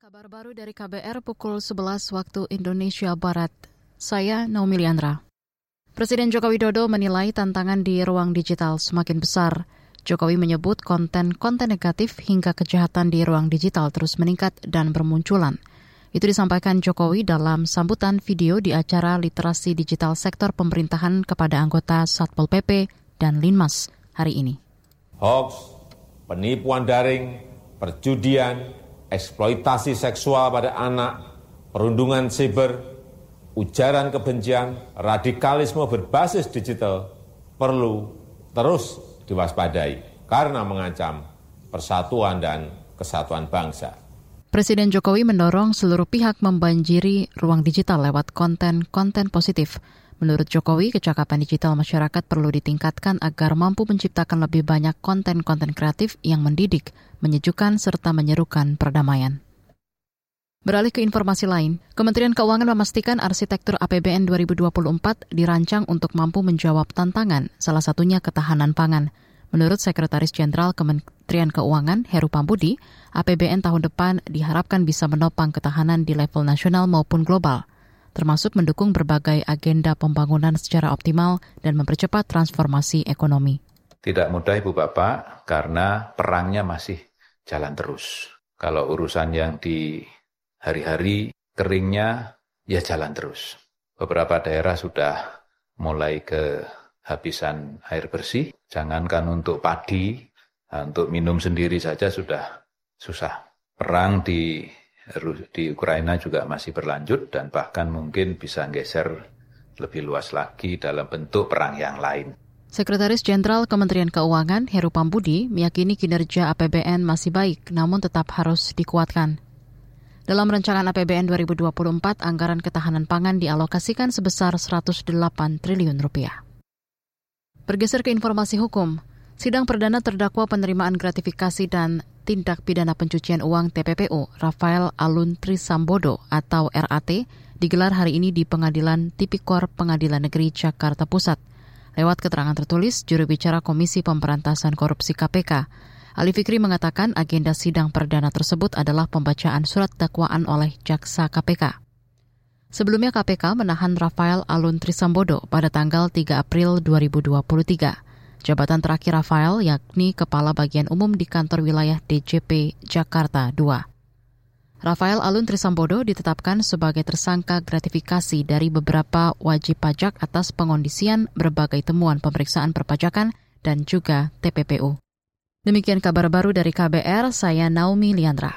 Kabar baru dari KBR pukul 11 waktu Indonesia Barat. Saya Naomi Liandra. Presiden Joko Widodo menilai tantangan di ruang digital semakin besar. Jokowi menyebut konten-konten negatif hingga kejahatan di ruang digital terus meningkat dan bermunculan. Itu disampaikan Jokowi dalam sambutan video di acara literasi digital sektor pemerintahan kepada anggota Satpol PP dan Linmas hari ini. Hoax, penipuan daring, perjudian, eksploitasi seksual pada anak, perundungan siber, ujaran kebencian, radikalisme berbasis digital perlu terus diwaspadai karena mengancam persatuan dan kesatuan bangsa. Presiden Jokowi mendorong seluruh pihak membanjiri ruang digital lewat konten-konten positif Menurut Jokowi, kecakapan digital masyarakat perlu ditingkatkan agar mampu menciptakan lebih banyak konten-konten kreatif yang mendidik, menyejukkan, serta menyerukan perdamaian. Beralih ke informasi lain, Kementerian Keuangan memastikan arsitektur APBN 2024 dirancang untuk mampu menjawab tantangan, salah satunya ketahanan pangan. Menurut Sekretaris Jenderal Kementerian Keuangan Heru Pambudi, APBN tahun depan diharapkan bisa menopang ketahanan di level nasional maupun global termasuk mendukung berbagai agenda pembangunan secara optimal dan mempercepat transformasi ekonomi. Tidak mudah Ibu Bapak karena perangnya masih jalan terus. Kalau urusan yang di hari-hari keringnya ya jalan terus. Beberapa daerah sudah mulai kehabisan air bersih. Jangankan untuk padi, untuk minum sendiri saja sudah susah. Perang di di Ukraina juga masih berlanjut dan bahkan mungkin bisa geser lebih luas lagi dalam bentuk perang yang lain. Sekretaris Jenderal Kementerian Keuangan Heru Pambudi meyakini kinerja APBN masih baik namun tetap harus dikuatkan. Dalam rancangan APBN 2024, anggaran ketahanan pangan dialokasikan sebesar 108 triliun rupiah. Bergeser ke informasi hukum, sidang perdana terdakwa penerimaan gratifikasi dan tindak pidana pencucian uang TPPU Rafael Alun Trisambodo atau RAT digelar hari ini di Pengadilan Tipikor Pengadilan Negeri Jakarta Pusat. Lewat keterangan tertulis, juru bicara Komisi Pemberantasan Korupsi KPK, Ali Fikri mengatakan agenda sidang perdana tersebut adalah pembacaan surat dakwaan oleh jaksa KPK. Sebelumnya KPK menahan Rafael Alun Trisambodo pada tanggal 3 April 2023. Jabatan terakhir Rafael yakni Kepala Bagian Umum di Kantor Wilayah DJP Jakarta II. Rafael Alun Trisambodo ditetapkan sebagai tersangka gratifikasi dari beberapa wajib pajak atas pengondisian berbagai temuan pemeriksaan perpajakan dan juga TPPU. Demikian kabar baru dari KBR, saya Naomi Liandra.